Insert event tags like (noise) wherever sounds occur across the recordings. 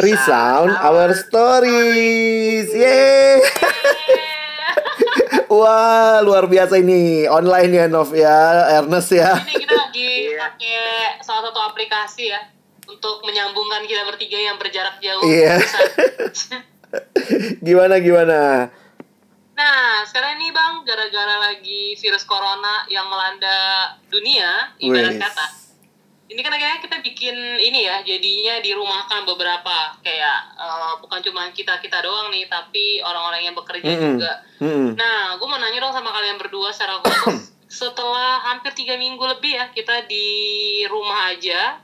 Resound our stories. Yeay. (laughs) Wah, luar biasa ini online ya Nov ya, Ernest ya. Ini kita lagi Iya. pakai salah satu aplikasi ya untuk menyambungkan kita bertiga yang berjarak jauh. Iya. (laughs) Gimana gimana? Nah, sekarang ini Bang, gara-gara lagi virus corona yang melanda dunia, ibarat Wes. kata. Ini kan akhirnya kita bikin ini ya, jadinya dirumahkan beberapa kayak eh, bukan cuma kita kita doang nih, tapi orang-orang yang bekerja Mm-mm. juga. Mm-mm. Nah, gue mau nanya dong sama kalian berdua secara khusus. (coughs) Setelah hampir tiga minggu lebih ya kita di rumah aja,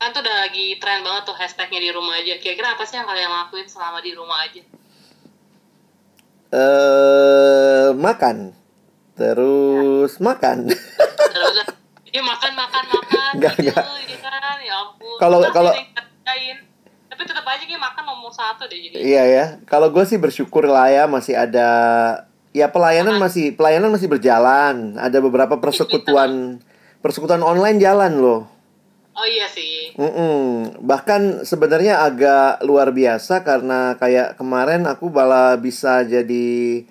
kan tuh udah lagi tren banget tuh hashtagnya di rumah aja. Kira-kira apa sih yang kalian lakuin selama di rumah aja? Eh, makan. Terus makan. Terus dia makan makan makan Nggak, gitu, nggak. ya kan ya ampun. Kalau- kalau- tapi tetap aja kayak makan nomor satu deh jadi. Iya ya. Kalau gue sih bersyukur lah ya masih ada ya pelayanan masih pelayanan masih berjalan. Ada beberapa persekutuan persekutuan online jalan loh. Oh iya sih. Mm-mm. Bahkan sebenarnya agak luar biasa karena kayak kemarin aku malah bisa jadi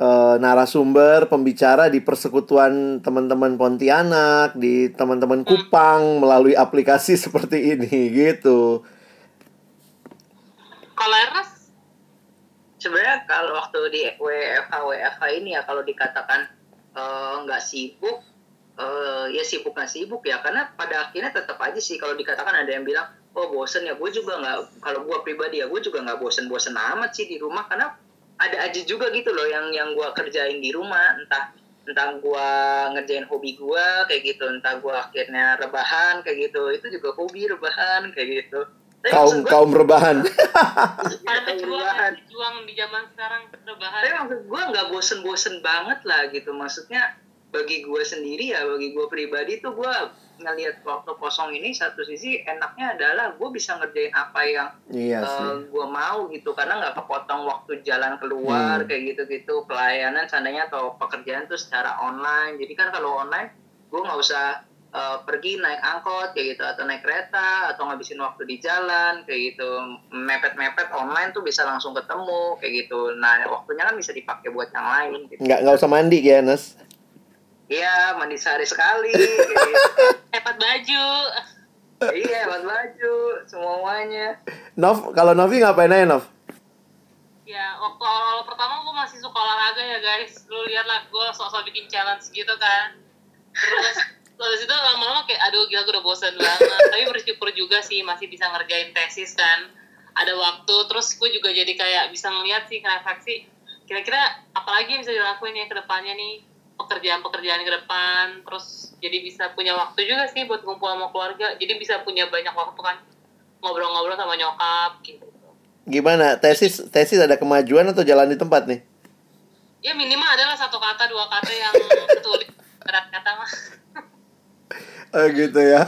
eh, narasumber pembicara di persekutuan teman-teman Pontianak, di teman-teman Kupang melalui aplikasi (laughs) seperti ini gitu. Kalau Ernest, sebenarnya kalau waktu di WFH WFH ini ya kalau dikatakan eh, nggak sibuk eh, ya sibuk nggak sibuk ya karena pada akhirnya tetap aja sih kalau dikatakan ada yang bilang oh bosen ya gue juga nggak kalau gue pribadi ya gue juga nggak bosen-bosen amat sih di rumah karena ada aja juga gitu loh yang yang gue kerjain di rumah entah entah gue ngerjain hobi gue kayak gitu entah gue akhirnya rebahan kayak gitu itu juga hobi rebahan kayak gitu Tapi Kaum gua- kaum rebahan. para (laughs) Iya, rebahan. pejuang di zaman sekarang tapi rebahan. maksud gue nggak bosen-bosen banget lah gitu maksudnya bagi gue sendiri ya bagi gue pribadi tuh gue ngelihat waktu kosong ini satu sisi enaknya adalah gue bisa ngerjain apa yang iya sih. gue mau gitu karena nggak kepotong waktu jalan keluar Hmm. kayak gitu-gitu pelayanan seandainya atau pekerjaan tuh secara online jadi kan kalau online gue nggak usah eh, pergi naik angkot kayak gitu atau naik kereta atau ngabisin waktu di jalan kayak gitu mepet-mepet online tuh bisa langsung ketemu kayak gitu nah waktunya kan bisa dipakai buat yang lain gitu. Nggak nggak usah mandi ya, Nes. Iya mandi sehari sekali (laughs) gitu. Hebat baju. iya buat baju semuanya Nov, kalau Novi ngapain aja, Nov? Ya, waktu awal-awal pertama gue masih suka olahraga ya guys. Lu lihat lah, gue sok-sok bikin challenge gitu kan. Terus terus itu lama-lama kayak aduh gila gue udah bosan banget. Tapi bersyukur juga sih masih bisa ngerjain tesis kan. Ada waktu, terus gue juga jadi kayak bisa ngeliat sih refleksi. Kira-kira apalagi yang bisa dilakuin ya ke depannya nih pekerjaan-pekerjaan ke depan terus jadi bisa punya waktu juga sih buat ngumpul sama keluarga jadi bisa punya banyak waktu kan ngobrol-ngobrol sama nyokap gitu Gimana? Tesis tesis ada kemajuan atau jalan di tempat nih? ya minimal adalah satu kata dua kata yang tulis berat kata mah (laughs) Oh gitu ya.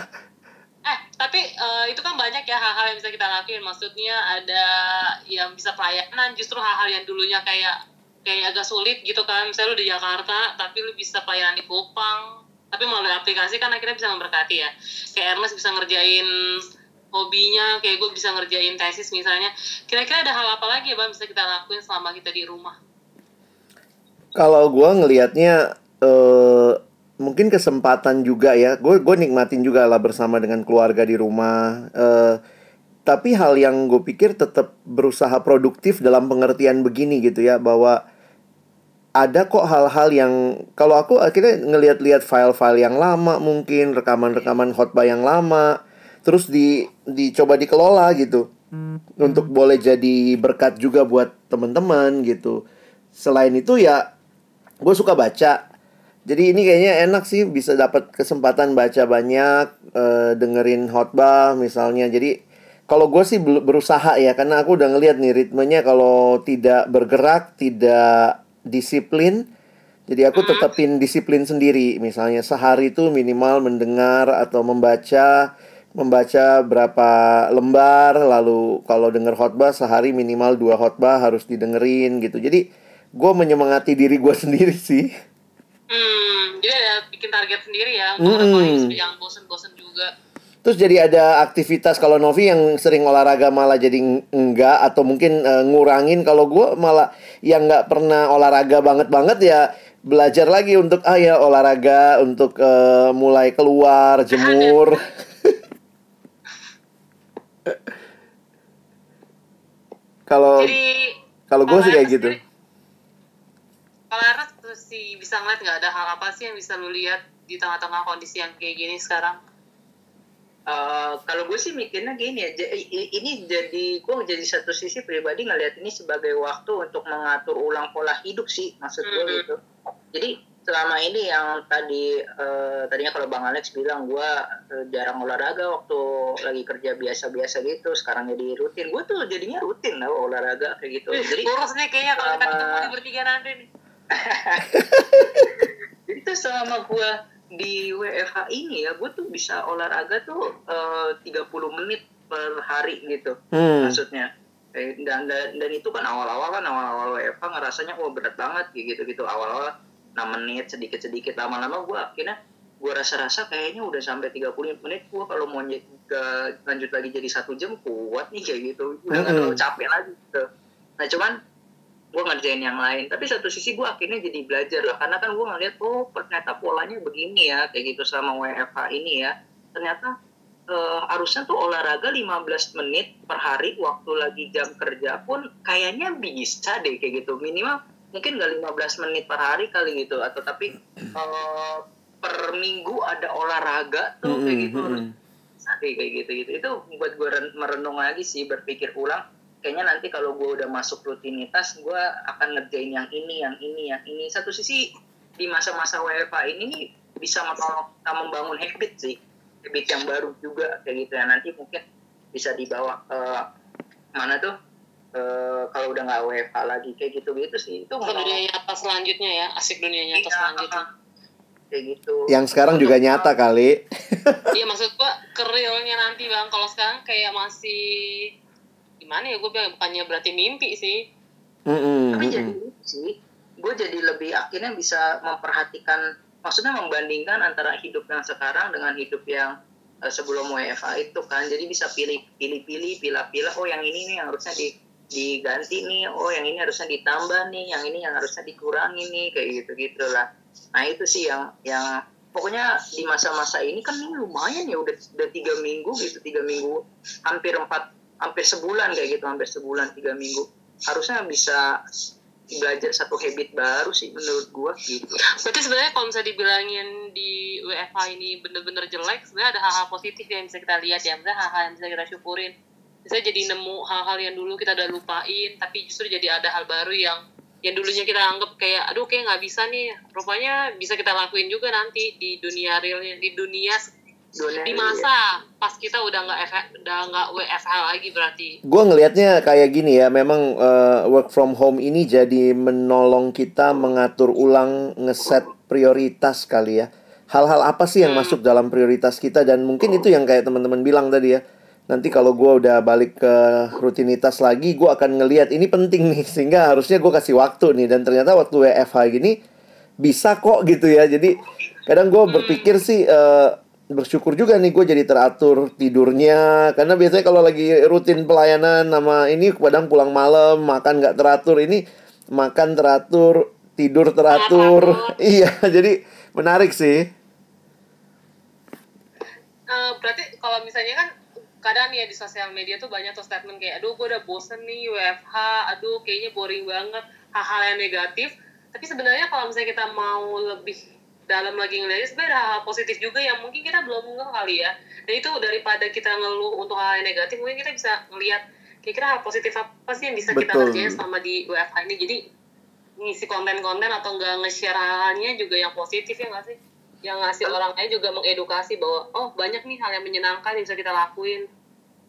eh tapi eh, itu kan banyak ya hal-hal yang bisa kita lakuin maksudnya ada yang bisa pelayanan justru hal-hal yang dulunya kayak kayak agak sulit gitu kan. Misalnya lu di Jakarta tapi lu bisa pelayanan di Kupang. Tapi melalui aplikasi kan akhirnya bisa memberkati ya. Kayak Ernest bisa ngerjain hobinya kayak gue bisa ngerjain tesis misalnya. Kira-kira ada hal apa lagi ya bang bisa kita lakuin selama kita di rumah? Kalau gua ngelihatnya eh mungkin kesempatan juga ya. Gue gue nikmatin juga lah bersama dengan keluarga di rumah. Eh tapi hal yang gue pikir tetap berusaha produktif dalam pengertian begini gitu ya bahwa ada kok hal-hal yang kalau aku akhirnya ngelihat-lihat file-file yang lama mungkin rekaman-rekaman khotbah yang lama terus di dicoba dikelola gitu. Untuk boleh jadi berkat juga buat teman-teman gitu. Selain itu ya gue suka baca. Jadi ini kayaknya enak sih bisa dapat kesempatan baca banyak eh, dengerin khotbah misalnya. Jadi kalau gue sih berusaha ya karena aku udah ngeliat nih ritmenya kalau tidak bergerak tidak disiplin. Jadi aku tetapin disiplin sendiri. Misalnya sehari itu minimal mendengar atau membaca membaca berapa lembar lalu kalau denger khotbah sehari minimal dua khotbah harus didengerin gitu. Jadi gue menyemangati diri gue (laughs) sendiri sih. Hmm jadi ada bikin target sendiri ya untuk mm. supaya jangan bosen-bosen juga Terus jadi ada aktivitas kalau Novi yang sering olahraga malah jadi eng- enggak atau mungkin eh, ngurangin kalau gue malah yang nggak pernah olahraga banget banget ya belajar lagi untuk ah ya olahraga untuk eh, mulai keluar jemur. (laughs) kalau kalau gue sih kayak gitu. Kalau Ernest sih bisa ngeliat nggak ada hal apa sih yang bisa lu lihat di tengah-tengah kondisi yang kayak gini sekarang? Eh, kalau gue sih mikirnya gini ya, ini jadi gue jadi satu sisi pribadi ngelihat ini sebagai waktu untuk mengatur ulang pola hidup sih maksud gue Mhm. gitu. Jadi selama ini yang tadi eh, tadinya kalau bang Alex bilang gue eh, jarang olahraga waktu lagi kerja biasa-biasa gitu, sekarang jadi rutin. Gue tuh jadinya rutin lah olahraga kayak gitu. Jadi Kurus nih kayaknya kalau kita ketemu di bertiga nanti nih. (laughs) tuh selama gue di WFH ini ya, gue tuh bisa olahraga tuh eh, 30 menit per hari gitu. Hmm. maksudnya Eh, dan, dan dan itu kan awal-awal kan awal-awal WFH ngerasanya wah berat banget gitu gitu awal-awal 6 menit sedikit-sedikit lama-lama gue akhirnya gue rasa-rasa kayaknya udah sampai 30 menit gue kalau mau ke- lanjut lagi jadi satu jam kuat nih kayak gitu udah nggak Mm-mm. terlalu capek lagi gitu nah cuman gue ngerjain yang lain. Tapi satu sisi gue akhirnya jadi belajar lah. Karena kan gue ngeliat oh ternyata polanya begini ya kayak gitu selama WFH ini ya. Ternyata eh, harusnya tuh olahraga 15 menit per hari waktu lagi jam kerja pun kayaknya bisa deh kayak gitu. Minimal mungkin gak 15 menit per hari kali gitu. Atau tapi eh, per minggu ada olahraga tuh kayak gitu. bisa deh kayak gitu gitu. Itu buat gue merenung lagi sih berpikir ulang kayaknya nanti kalau gue udah masuk rutinitas gue akan ngerjain yang ini yang ini yang ini. Satu sisi di masa-masa WFH ini bisa menolong kita membangun habit sih. Habit yang baru juga kayak gitu ya. Nanti mungkin bisa dibawa ke mana tuh? Eh, kalau udah nggak WFH lagi kayak gitu gitu sih. Itu Ke dunia nyata selanjutnya ya, asik dunia nyata Iya, selanjutnya. kayak gitu. Yang sekarang juga nyata kali. Iya maksud gua ke realnya nanti bang. Kalau sekarang kayak masih gimana ya gue bilang bukannya berarti mimpi sih. Mm-mm, tapi jadi sih gue jadi lebih akhirnya bisa memperhatikan maksudnya membandingkan antara hidup yang sekarang dengan hidup yang eh, sebelum WFA itu kan. Jadi bisa pilih pilih pilih pilih pilih oh yang ini nih yang harusnya di diganti nih oh yang ini harusnya ditambah nih yang ini yang harusnya dikurangi nih kayak gitu gitulah nah itu sih yang yang pokoknya di masa-masa ini kan ini lumayan ya udah udah tiga minggu gitu tiga minggu hampir empat hampir sebulan kayak gitu hampir sebulan tiga minggu. Harusnya bisa belajar satu habit baru sih menurut gua gitu. Berarti sebenarnya kalau misalnya dibilangin di WFH ini bener-bener jelek, sebenarnya ada hal-hal positif yang bisa kita lihat ya, misalnya hal-hal yang bisa kita syukurin. Bisa jadi nemu hal-hal yang dulu kita udah lupain, tapi justru jadi ada hal baru yang yang dulunya kita anggap kayak aduh kayak nggak bisa nih. Rupanya bisa kita lakuin juga nanti di dunia realnya di dunia Dunia di real, masa pas kita udah nggak udah nggak WFH lagi berarti Gue ngelihatnya kayak gini ya, memang eh, work from home ini jadi menolong kita mengatur ulang, ngeset prioritas kali ya. Hal-hal apa sih yang Hmm. masuk dalam prioritas kita dan mungkin itu yang kayak teman-teman bilang tadi ya. Nanti kalau gue udah balik ke rutinitas lagi, gue akan ngelihat ini penting nih, sehingga harusnya gue kasih waktu nih. Dan ternyata waktu WFH gini bisa kok gitu ya. Jadi kadang gue berpikir sih eh, bersyukur juga nih gue jadi teratur tidurnya. Karena biasanya kalau lagi rutin pelayanan sama ini kadang pulang malam makan nggak teratur ini makan teratur tidur teratur. (laughs) Iya jadi menarik sih. Eh, berarti kalau misalnya kan kadang nih ya di sosial media tuh banyak tuh statement kayak aduh gue udah bosen nih WFH aduh kayaknya boring banget hal-hal yang negatif. Tapi sebenarnya kalau misalnya kita mau lebih dalam lagi ngeliatnya sebenarnya ada hal positif juga yang mungkin kita belum ngeh kali ya. Dan itu daripada kita ngeluh untuk hal yang negatif mungkin kita bisa ngelihat kira-kira hal positif apa sih yang bisa kita Betul. kerjain selama di WFH ini. Jadi ngisi konten-konten atau enggak nge-share hal-halnya juga yang positif ya nggak sih? Yang ngasih orang lain juga mengedukasi bahwa oh banyak nih hal yang menyenangkan yang bisa kita lakuin.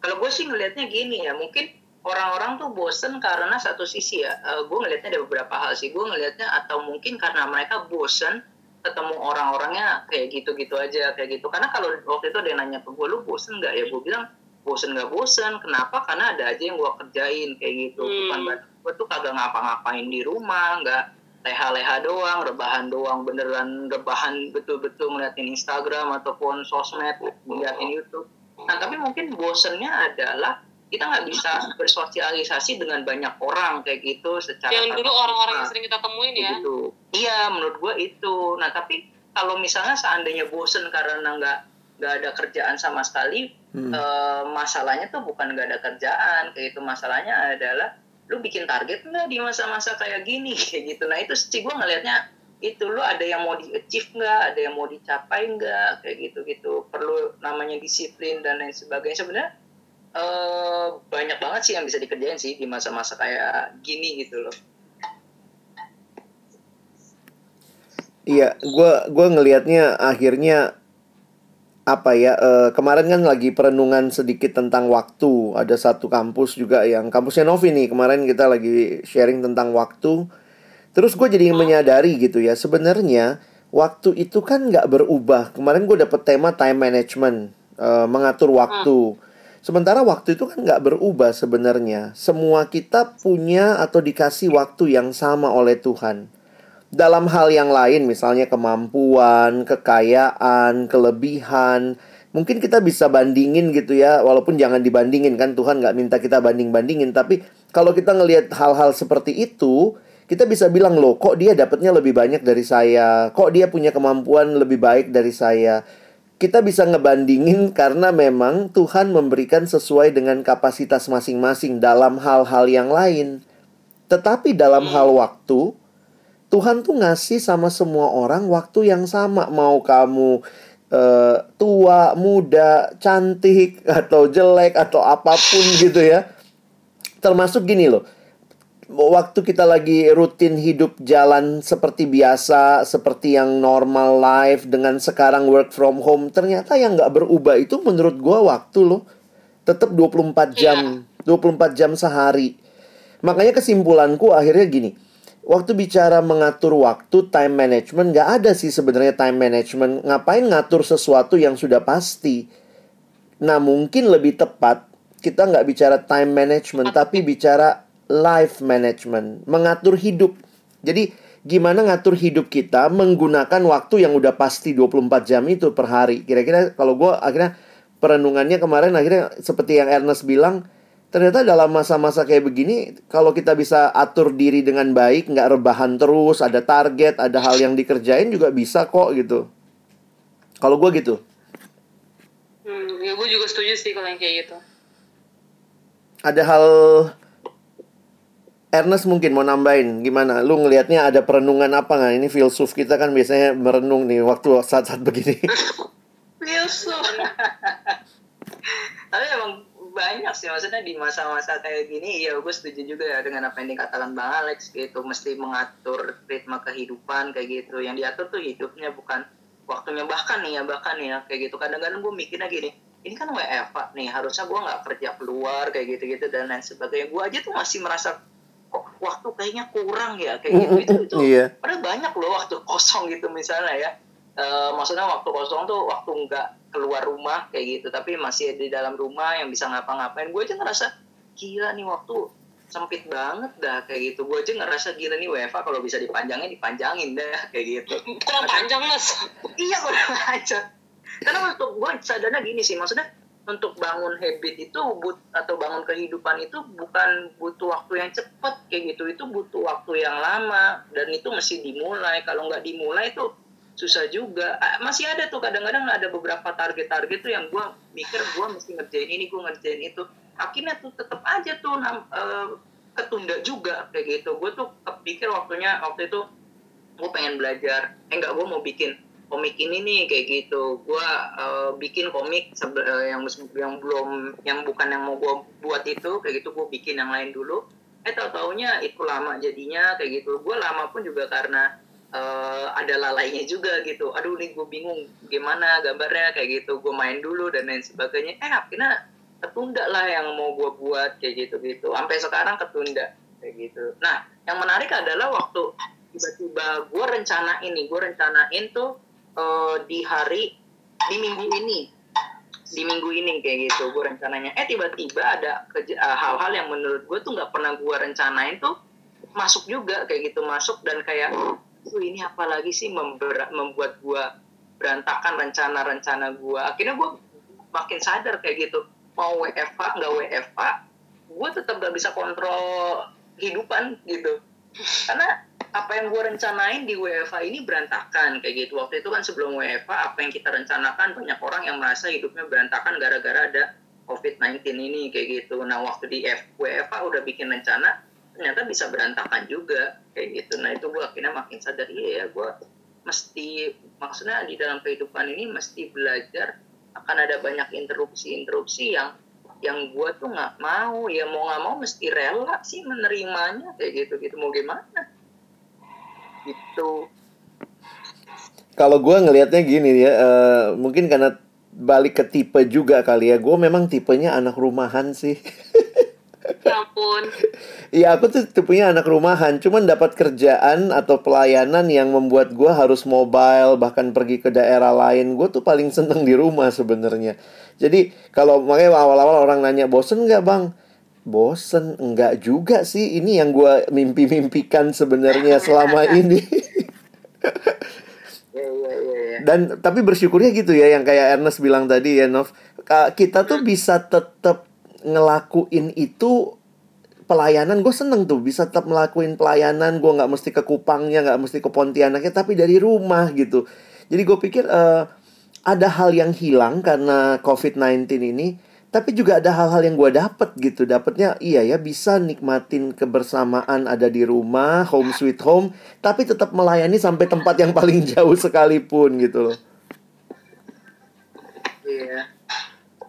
Kalau gue sih ngelihatnya gini ya mungkin orang-orang tuh bosen karena satu sisi ya gue ngelihatnya ada beberapa hal sih. Gue ngelihatnya atau mungkin karena mereka bosen ketemu orang-orangnya kayak gitu-gitu aja kayak gitu. Karena kalau waktu itu ada yang nanya ke gue lu bosen nggak? Ya gue bilang bosen nggak bosen. Kenapa? Karena ada aja yang gue kerjain kayak gitu. Hmm. bukan berarti gue tuh kagak ngapa-ngapain di rumah nggak leha-leha doang rebahan doang beneran rebahan betul-betul ngeliatin Instagram ataupun sosmed ngeliatin YouTube. Nah tapi mungkin bosennya adalah kita nggak bisa bersosialisasi dengan banyak orang kayak gitu secara yang dulu orang-orang yang sering kita temuin ya gitu. Iya, menurut gue itu. Nah, tapi kalau misalnya seandainya bosen karena nggak nggak ada kerjaan sama sekali, Hmm. eh, masalahnya tuh bukan nggak ada kerjaan, kayak itu masalahnya adalah lu bikin target nggak di masa-masa kayak gini, (laughs) kayak gitu. Nah, itu sih gue ngelihatnya itu lu ada yang mau di achieve nggak, ada yang mau dicapai nggak, kayak gitu-gitu. Perlu namanya disiplin dan lain sebagainya. Sebenarnya eh, banyak banget sih yang bisa dikerjain sih di masa-masa kayak gini gitu loh. Iya, gua gua ngelihatnya akhirnya apa ya? eh, kemarin kan lagi perenungan sedikit tentang waktu. Ada satu kampus juga yang kampusnya Novi nih. Kemarin kita lagi sharing tentang waktu. Terus gue jadi menyadari gitu ya. Sebenarnya waktu itu kan nggak berubah. Kemarin gue dapet tema time management, eh, mengatur waktu. Sementara waktu itu kan nggak berubah sebenarnya. Semua kita punya atau dikasih waktu yang sama oleh Tuhan dalam hal yang lain, misalnya kemampuan, kekayaan, kelebihan, mungkin kita bisa bandingin gitu ya, walaupun jangan dibandingin kan Tuhan nggak minta kita banding-bandingin, tapi kalau kita ngelihat hal-hal seperti itu, kita bisa bilang loh, kok dia dapatnya lebih banyak dari saya, kok dia punya kemampuan lebih baik dari saya. Kita bisa ngebandingin karena memang Tuhan memberikan sesuai dengan kapasitas masing-masing dalam hal-hal yang lain. Tetapi dalam hal waktu, Tuhan tuh ngasih sama semua orang waktu yang sama. Mau kamu eh, tua, muda, cantik, (laughs) atau jelek, atau apa pun gitu ya. Termasuk gini loh. Waktu kita lagi rutin hidup jalan seperti biasa, seperti yang normal life, dengan sekarang work from home, ternyata yang nggak berubah itu menurut gua waktu loh. Tetap 24 jam, 24 jam sehari. Makanya kesimpulanku akhirnya gini. Waktu bicara mengatur waktu, time management, nggak ada sih sebenarnya time management. Ngapain ngatur sesuatu yang sudah pasti? Nah, mungkin lebih tepat kita nggak bicara time management, tapi bicara life management, mengatur hidup. Jadi, gimana ngatur hidup kita menggunakan waktu yang udah pasti 24 jam itu per hari. Kira-kira kalau gue akhirnya perenungannya kemarin akhirnya seperti yang Ernest bilang, ternyata dalam masa-masa kayak begini, kalau kita bisa atur diri dengan baik, nggak rebahan terus, ada target, ada hal yang dikerjain juga bisa kok gitu. Kalau gue gitu. hmm, ya gue juga setuju sih kalau yang kayak gitu Ada hal Ernest mungkin mau nambahin gimana? Lu ngelihatnya ada perenungan apa nggak? Ini filsuf kita kan biasanya merenung nih waktu saat-saat begini. (laughs) filsuf tapi emang banyak sih maksudnya di masa-masa kayak gini ya gue setuju juga ya dengan apa yang dikatakan bang Alex gitu mesti mengatur ritme kehidupan kayak gitu yang diatur tuh hidupnya bukan waktunya bahkan nih ya bahkan ya kayak gitu kadang-kadang gue mikirnya gini ini kan WFA nih harusnya gue nggak kerja keluar kayak gitu-gitu dan lain sebagainya gue aja tuh masih merasa waktu kayaknya kurang ya kayak gitu itu, itu Iya. padahal banyak loh waktu (laughs) kosong gitu misalnya ya. Eh, maksudnya waktu kosong tuh waktu nggak keluar rumah kayak gitu. Tapi masih di dalam rumah yang bisa ngapa-ngapain. Gue aja ngerasa gila nih waktu sempit banget dah kayak gitu. Gue aja ngerasa gila nih WFA kalau bisa dipanjangin dipanjangin dah (laughs) kayak gitu. Kurang panjang mas. Iya kurang (laughs) aja karena untuk gue sadarnya gini sih maksudnya untuk bangun habit itu but atau bangun kehidupan itu bukan butuh waktu yang cepat kayak gitu. Itu butuh waktu yang lama dan itu mesti dimulai. Kalau nggak dimulai itu susah juga. Masih ada tuh kadang-kadang ada beberapa target-target tuh yang gue mikir gue mesti ngerjain ini gue ngerjain itu. Akhirnya tuh tetap aja tuh eh, ketunda juga kayak gitu. Gue tuh kepikir waktunya waktu itu gue pengen belajar. Eh enggak gue mau bikin komik ini nih kayak gitu. Gue bikin komik eh, yang yang belum yang bukan yang mau gue buat itu kayak gitu gue bikin yang lain dulu. Eh tau taunya itu lama jadinya kayak gitu. Gue lama pun juga karena eh, ada lalainya juga gitu. Aduh nih gue bingung gimana gambarnya kayak gitu. Gue main dulu dan lain sebagainya. Eh akhirnya ketunda lah yang mau gue buat kayak gitu gitu sampai sekarang ketunda kayak gitu. Nah yang menarik adalah waktu tiba-tiba gue rencana ini gue rencanain tuh eh, di hari di minggu ini. Di minggu ini kayak gitu gue rencananya. Eh tiba-tiba ada eh, hal-hal yang menurut gue tuh nggak pernah gue rencanain tuh masuk juga kayak gitu masuk. Dan kayak tuh ini apa lagi sih member- membuat gue berantakan rencana-rencana gue akhirnya gue makin sadar kayak gitu mau WFH nggak WFH gue tetap gak bisa kontrol kehidupan gitu. Karena apa yang gue rencanain di WFH ini berantakan kayak gitu. Waktu itu kan sebelum WFH apa yang kita rencanakan banyak orang yang merasa hidupnya berantakan gara-gara ada COVID-19 ini kayak gitu. Nah waktu di F WFH udah bikin rencana ternyata bisa berantakan juga kayak gitu. Nah itu gue akhirnya makin sadar iya ya gue mesti maksudnya di dalam kehidupan ini mesti belajar akan ada banyak interupsi-interupsi yang yang gue tuh nggak mau. Ya mau nggak mau mesti rela sih menerimanya kayak gitu. Gitu mau gimana gitu Kalau gue ngelihatnya gini ya, eh, mungkin karena balik ke tipe juga kali ya. Gue memang tipenya anak rumahan sih. ya ampun (laughs) Iya aku tuh tipenya anak rumahan, cuman dapat kerjaan atau pelayanan yang membuat gue harus mobile bahkan pergi ke daerah lain. Gue tuh paling seneng di rumah sebenarnya. Jadi kalau makanya awal-awal orang nanya bosen nggak bang? Bosen enggak juga sih. Ini yang gue mimpi-mimpikan sebenarnya selama (laughs) ini. ya ya ya, ya. Dan tapi bersyukurnya gitu ya yang kayak Ernest bilang tadi ya Nov, kita tuh bisa tetap ngelakuin itu pelayanan gue seneng tuh bisa tetap melakuin pelayanan gue nggak mesti ke Kupangnya nggak mesti ke Pontianaknya tapi dari rumah gitu jadi gue pikir eh, ada hal yang hilang karena COVID-19 ini tapi juga ada hal-hal yang gue dapet gitu dapetnya iya ya bisa nikmatin kebersamaan ada di rumah home sweet home tapi tetap melayani sampai tempat yang paling (laughs) jauh sekalipun gitu loh Iya.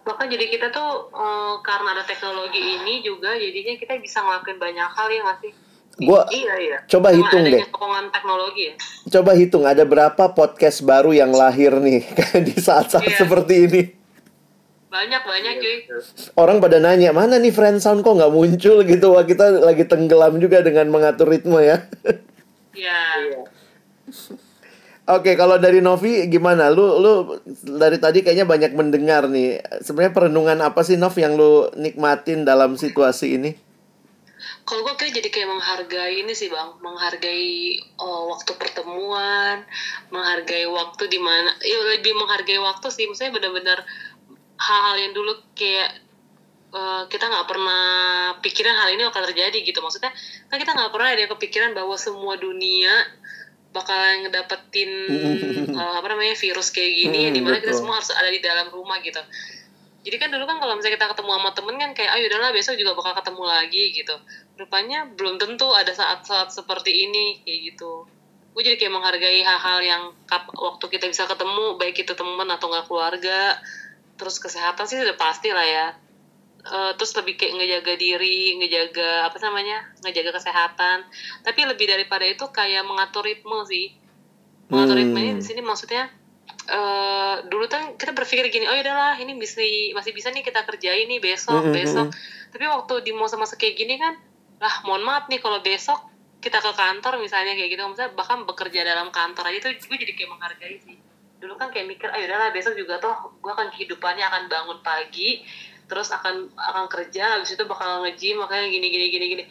bahkan jadi kita tuh eh, karena ada teknologi ini juga jadinya kita bisa ngelakuin banyak hal ya nggak sih gue Iya iya. coba Cuma hitung deh teknologi ya Coba hitung ada berapa podcast baru yang lahir nih (laughs) di saat-saat Iya. seperti ini. Banyak banyak Iya, cuy. Orang pada nanya mana nih friend sound kok nggak muncul gitu. Wah kita lagi tenggelam juga dengan mengatur ritme ya. ya Iya. Oke kalau dari Novi gimana? Lu lu dari tadi kayaknya banyak mendengar nih. Sebenarnya perenungan apa sih Nov yang lu nikmatin dalam situasi ini? kalau gue kayak jadi kayak menghargai ini sih bang menghargai oh, waktu pertemuan menghargai waktu di mana ya lebih menghargai waktu sih maksudnya benar-benar hal-hal yang dulu kayak eh, kita nggak pernah pikiran hal ini akan terjadi gitu. Maksudnya kan kita nggak pernah ada yang kepikiran bahwa semua dunia bakalan ngedapetin eh, apa namanya virus kayak gini Hmm, di mana kita betul. semua harus ada di dalam rumah gitu. Jadi kan dulu kan kalau misalnya kita ketemu sama temen kan kayak ayo udahlah besok juga bakal ketemu lagi gitu. Rupanya belum tentu ada saat-saat seperti ini kayak gitu. Gue jadi kayak menghargai hal-hal yang kap- waktu kita bisa ketemu baik itu teman atau nggak keluarga terus kesehatan sih udah pasti lah ya. Eh, terus lebih kayak ngejaga diri ngejaga apa namanya ngejaga kesehatan. Tapi lebih daripada itu kayak mengatur ritme sih. Mengatur Hmm. ritme ini di sini maksudnya eh dulu kan kita berpikir gini oh ya udahlah ini bisa masih bisa nih kita kerjain nih besok Mm, mm, besok. tapi waktu di masa-masa kayak gini kan lah mohon maaf nih kalau besok kita ke kantor misalnya kayak gitu. Misalnya bahkan bekerja dalam kantor aja tuh gue jadi kayak menghargai sih dulu kan kayak mikir ayo udahlah besok juga toh gue akan kehidupannya akan bangun pagi terus akan akan kerja habis itu bakal nge-gym makanya gini gini gini gini.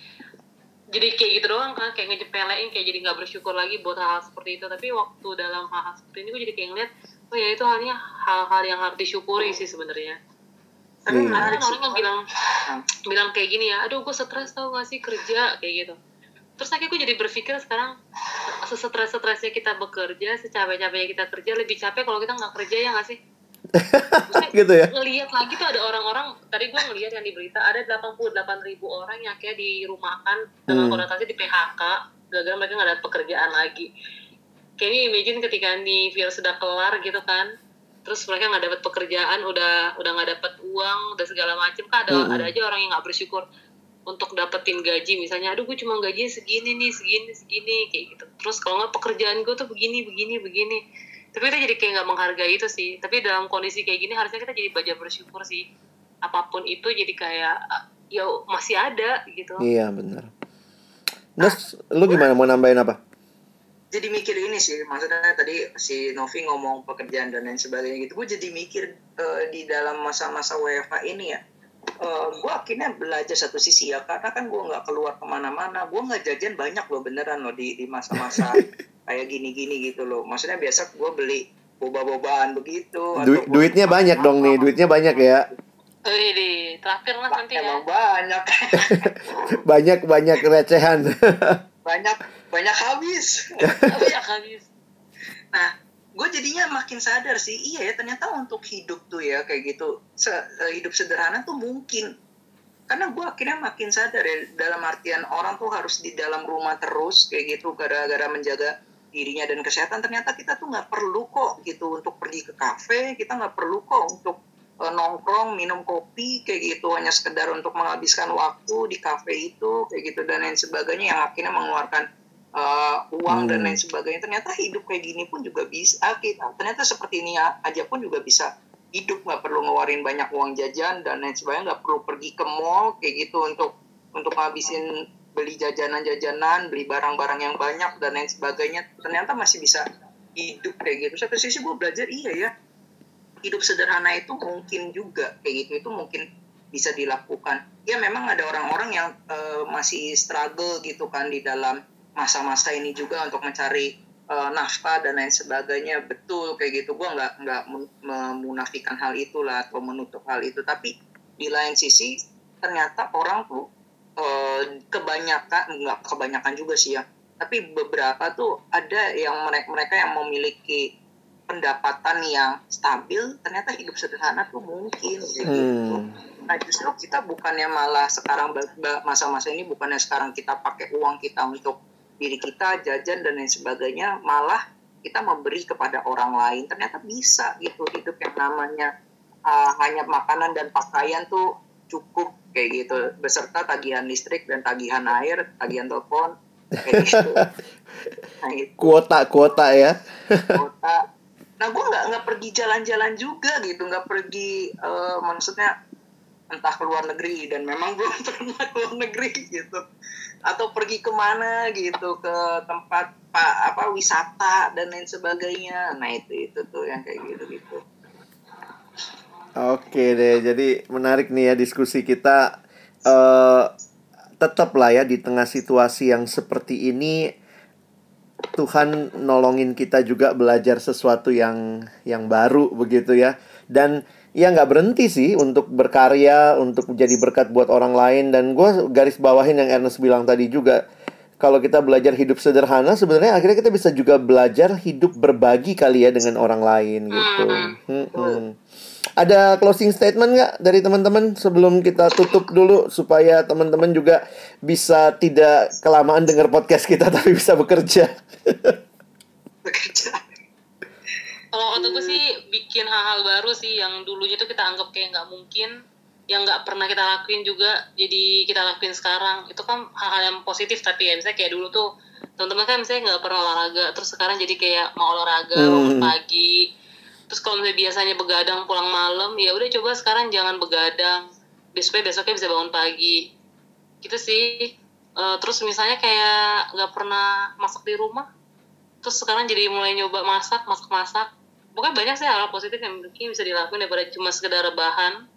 Jadi kayak gitu doang kan kayak ngejepelein kayak jadi nggak bersyukur lagi buat hal, -hal seperti itu. Tapi waktu dalam hal, -hal seperti ini gue jadi kayak ngeliat oh ya itu halnya hal-hal yang harus disyukuri sih sebenarnya. Tapi Iya. ada orang yang bilang Hmm. bilang kayak gini ya aduh gue stres tau gak sih kerja? Kayak gitu. Terus akhirnya gue jadi berpikir sekarang sesetres stresnya kita bekerja secapek capeknya kita kerja lebih capek kalau kita nggak kerja ya nggak sih (laughs) gitu ya. ngelihat lagi tuh ada orang-orang tadi gue ngelihat yang di berita ada 88 ribu orang yang kayak dirumahkan dengan Hmm. konotasi di PHK gara-gara mereka nggak ada pekerjaan lagi kayak ini imagine ketika nih virus sudah kelar gitu kan terus mereka nggak dapat pekerjaan udah udah nggak dapat uang dan segala macam kan ada Hmm. ada aja orang yang nggak bersyukur untuk dapetin gaji. Misalnya aduh gue cuma gaji segini nih segini segini kayak gitu. Terus kalau nggak pekerjaan gue tuh begini begini begini. Tapi kita jadi kayak nggak menghargai itu sih. Tapi dalam kondisi kayak gini harusnya kita jadi belajar bersyukur sih. Apa pun itu jadi kayak ya masih ada gitu. Iya benar. Nes, lu gimana? Mau nambahin apa? jadi mikir ini sih maksudnya tadi si Novi ngomong pekerjaan dan lain sebagainya gitu. Gue jadi mikir eh, di dalam masa-masa WFH ini ya eh, gue akhirnya belajar satu sisi ya karena kan gue nggak keluar ke mana-mana gue nggak jajan banyak loh beneran loh di di masa-masa (laughs) kayak gini-gini gitu loh maksudnya biasa gue beli boba-bobaan begitu Du- duitnya banyak dong nih, duitnya banyak ya. Wih, di traktir lah nanti ya. emang banyak (laughs) Banyak banyak recehan. banyak banyak habis Banyak habis. Nah, gue jadinya makin sadar sih, iya ya ternyata untuk hidup tuh ya kayak gitu, se eh, hidup sederhana tuh mungkin. Karena gue akhirnya makin sadar ya dalam artian orang tuh harus di dalam rumah terus kayak gitu gara-gara menjaga dirinya dan kesehatan. Ternyata kita tuh nggak perlu kok gitu untuk pergi ke kafe, kita nggak perlu kok untuk eh, nongkrong minum kopi kayak gitu hanya sekedar untuk menghabiskan waktu di kafe itu kayak gitu dan lain sebagainya yang akhirnya mengeluarkan uh, uang dan Hmm. lain sebagainya ternyata hidup kayak gini pun juga bisa ah, kita ternyata seperti ini aja pun juga bisa hidup nggak perlu ngeluarin banyak uang jajan dan lain sebagainya nggak perlu pergi ke mall kayak gitu untuk untuk ngabisin beli jajanan-jajanan beli barang-barang yang banyak dan lain sebagainya ternyata masih bisa hidup kayak gitu satu sisi gue belajar iya ya hidup sederhana itu mungkin juga kayak gitu itu mungkin bisa dilakukan ya memang ada orang-orang yang eh, masih struggle gitu kan di dalam masa-masa ini juga untuk mencari eh, nafkah dan lain sebagainya betul kayak gitu gue nggak nggak memunafikan hal itulah atau menutup hal itu tapi di lain sisi ternyata orang tuh eh, kebanyakan nggak kebanyakan juga sih ya tapi beberapa tuh ada yang mereka mereka yang memiliki pendapatan yang stabil ternyata hidup sederhana tuh mungkin gitu. Hmm. Nah justru kita bukannya malah sekarang masa-masa ini bukannya sekarang kita pakai uang kita untuk diri kita jajan dan lain sebagainya malah kita memberi kepada orang lain. Ternyata bisa gitu hidup yang namanya uh, hanya makanan dan pakaian tuh cukup kayak gitu. Beserta tagihan listrik dan tagihan air tagihan telepon kayak gitu. (laughs) Nah itu. Kuota kuota ya. kota. Nah, gue nggak nggak pergi jalan-jalan juga gitu, nggak pergi, eh, maksudnya entah ke luar negeri dan memang belum (laughs) pernah ke luar negeri gitu, atau pergi ke mana gitu ke tempat pak apa wisata dan lain sebagainya. Nah itu itu tuh yang kayak gitu gitu. Oke deh, jadi menarik nih ya diskusi kita. eh tetap lah ya di tengah situasi yang seperti ini, Tuhan nolongin kita juga belajar sesuatu yang yang baru begitu ya. Dan ya nggak berhenti sih untuk berkarya, untuk menjadi berkat buat orang lain. Dan gue garis bawahin yang Ernest bilang tadi juga. Kalau kita belajar hidup sederhana, sebenarnya akhirnya kita bisa juga belajar hidup berbagi kali ya dengan orang lain gitu. Mm-mm. Ada closing statement nggak dari teman-teman sebelum kita tutup dulu supaya teman-teman juga bisa tidak kelamaan dengar podcast kita (laughs) tapi bisa bekerja. Bekerja. Kalau kata gue sih bikin hal-hal baru sih yang dulunya tuh kita anggap kayak nggak mungkin, yang nggak pernah kita lakuin juga jadi kita lakuin sekarang. Itu kan hal-hal yang positif tapi ya misalnya kayak dulu tuh teman-teman kan misalnya nggak pernah olahraga terus sekarang jadi kayak mau olahraga Hmm. bangun pagi. Terus kalau misalnya biasanya begadang pulang malam ya udah coba sekarang jangan begadang. Supaya besoknya bisa bangun pagi. Gitu sih. Eh, terus misalnya kayak nggak pernah masak di rumah terus sekarang jadi mulai nyoba masak masak masak pokoknya banyak sih hal positif yang mungkin bisa dilakuin daripada cuma sekedar rebahan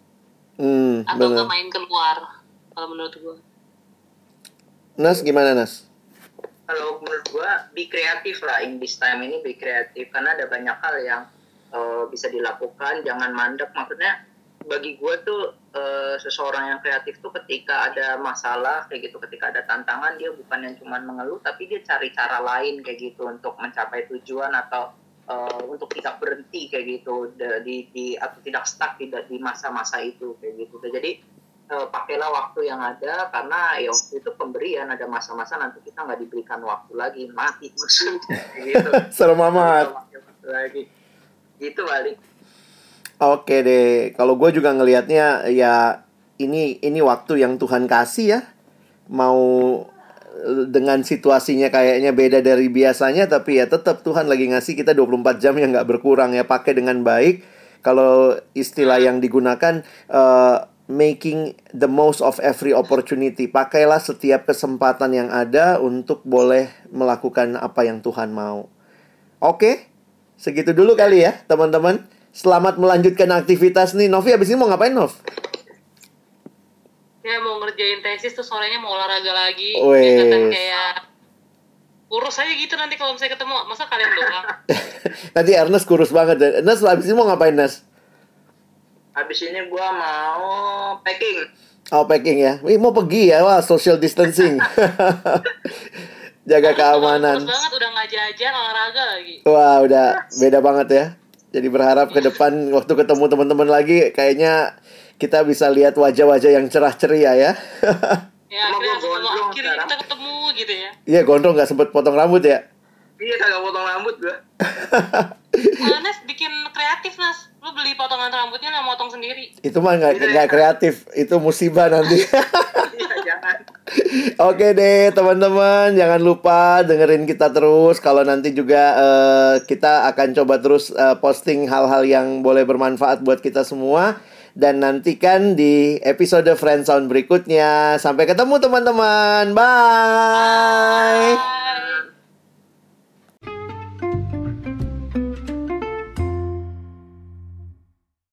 Hmm, atau nggak benar. main keluar kalau menurut gue Nas gimana Nas? Kalau menurut gua, be kreatif lah in this time ini be kreatif karena ada banyak hal yang eh, bisa dilakukan, jangan mandek. Maksudnya bagi gua tuh eh, seseorang yang kreatif tuh ketika ada masalah kayak gitu, ketika ada tantangan dia bukan yang cuma mengeluh, tapi dia cari cara lain kayak gitu untuk mencapai tujuan atau eh, untuk tidak berhenti kayak gitu di, di atau tidak stuck tidak di masa-masa itu kayak gitu. Jadi eh, pakailah waktu yang ada karena ya waktu itu pemberian ada masa-masa nanti kita nggak diberikan waktu lagi mati (laughs) maksudnya gitu (laughs) Serem amat. Lagi gitu balik Oke deh, kalau gue juga ngelihatnya ya ini ini waktu yang Tuhan kasih ya. Mau dengan situasinya kayaknya beda dari biasanya tapi ya tetap Tuhan lagi ngasih kita 24 jam yang nggak berkurang ya pakai dengan baik. Kalau istilah yang digunakan eh, making the most of every opportunity. Pakailah setiap kesempatan yang ada untuk boleh melakukan apa yang Tuhan mau. Oke, segitu dulu kali ya teman-teman. Selamat melanjutkan aktivitas nih. Novi abis ini mau ngapain Nov? Ya mau ngerjain tesis tuh sorenya mau olahraga lagi Wes. ya kan kayak urus aja gitu nanti kalau misalnya ketemu masa kalian doang (laughs) Nanti Ernest kurus banget. Ernest habis ini mau ngapain, Nes? Habis ini gua mau packing. Oh, packing ya. Wih, mau pergi ya. Wah, social distancing. (laughs) Jaga keamanan. Terus banget udah nggak jajan olahraga lagi Wah, udah beda banget ya. Jadi berharap ke depan waktu ketemu teman-teman lagi kayaknya kita bisa lihat wajah-wajah yang cerah ceria ya. (laughs) ya akhirnya semua akhirnya sekarang. kita ketemu gitu ya Iya, gondrong nggak sempet potong rambut ya. Iya kagak potong rambut gua. (laughs) Nah, Nes bikin kreatif Nas lu beli potongan rambutnya yang motong sendiri Itu mah nggak nggak kreatif, itu musibah nanti. Iya (laughs) jangan. Oke deh teman-teman jangan lupa dengerin kita terus kalau nanti juga eh, kita akan coba terus eh, posting hal-hal yang boleh bermanfaat buat kita semua dan nantikan di episode Friend Sound berikutnya sampai ketemu teman-teman bye. Bye.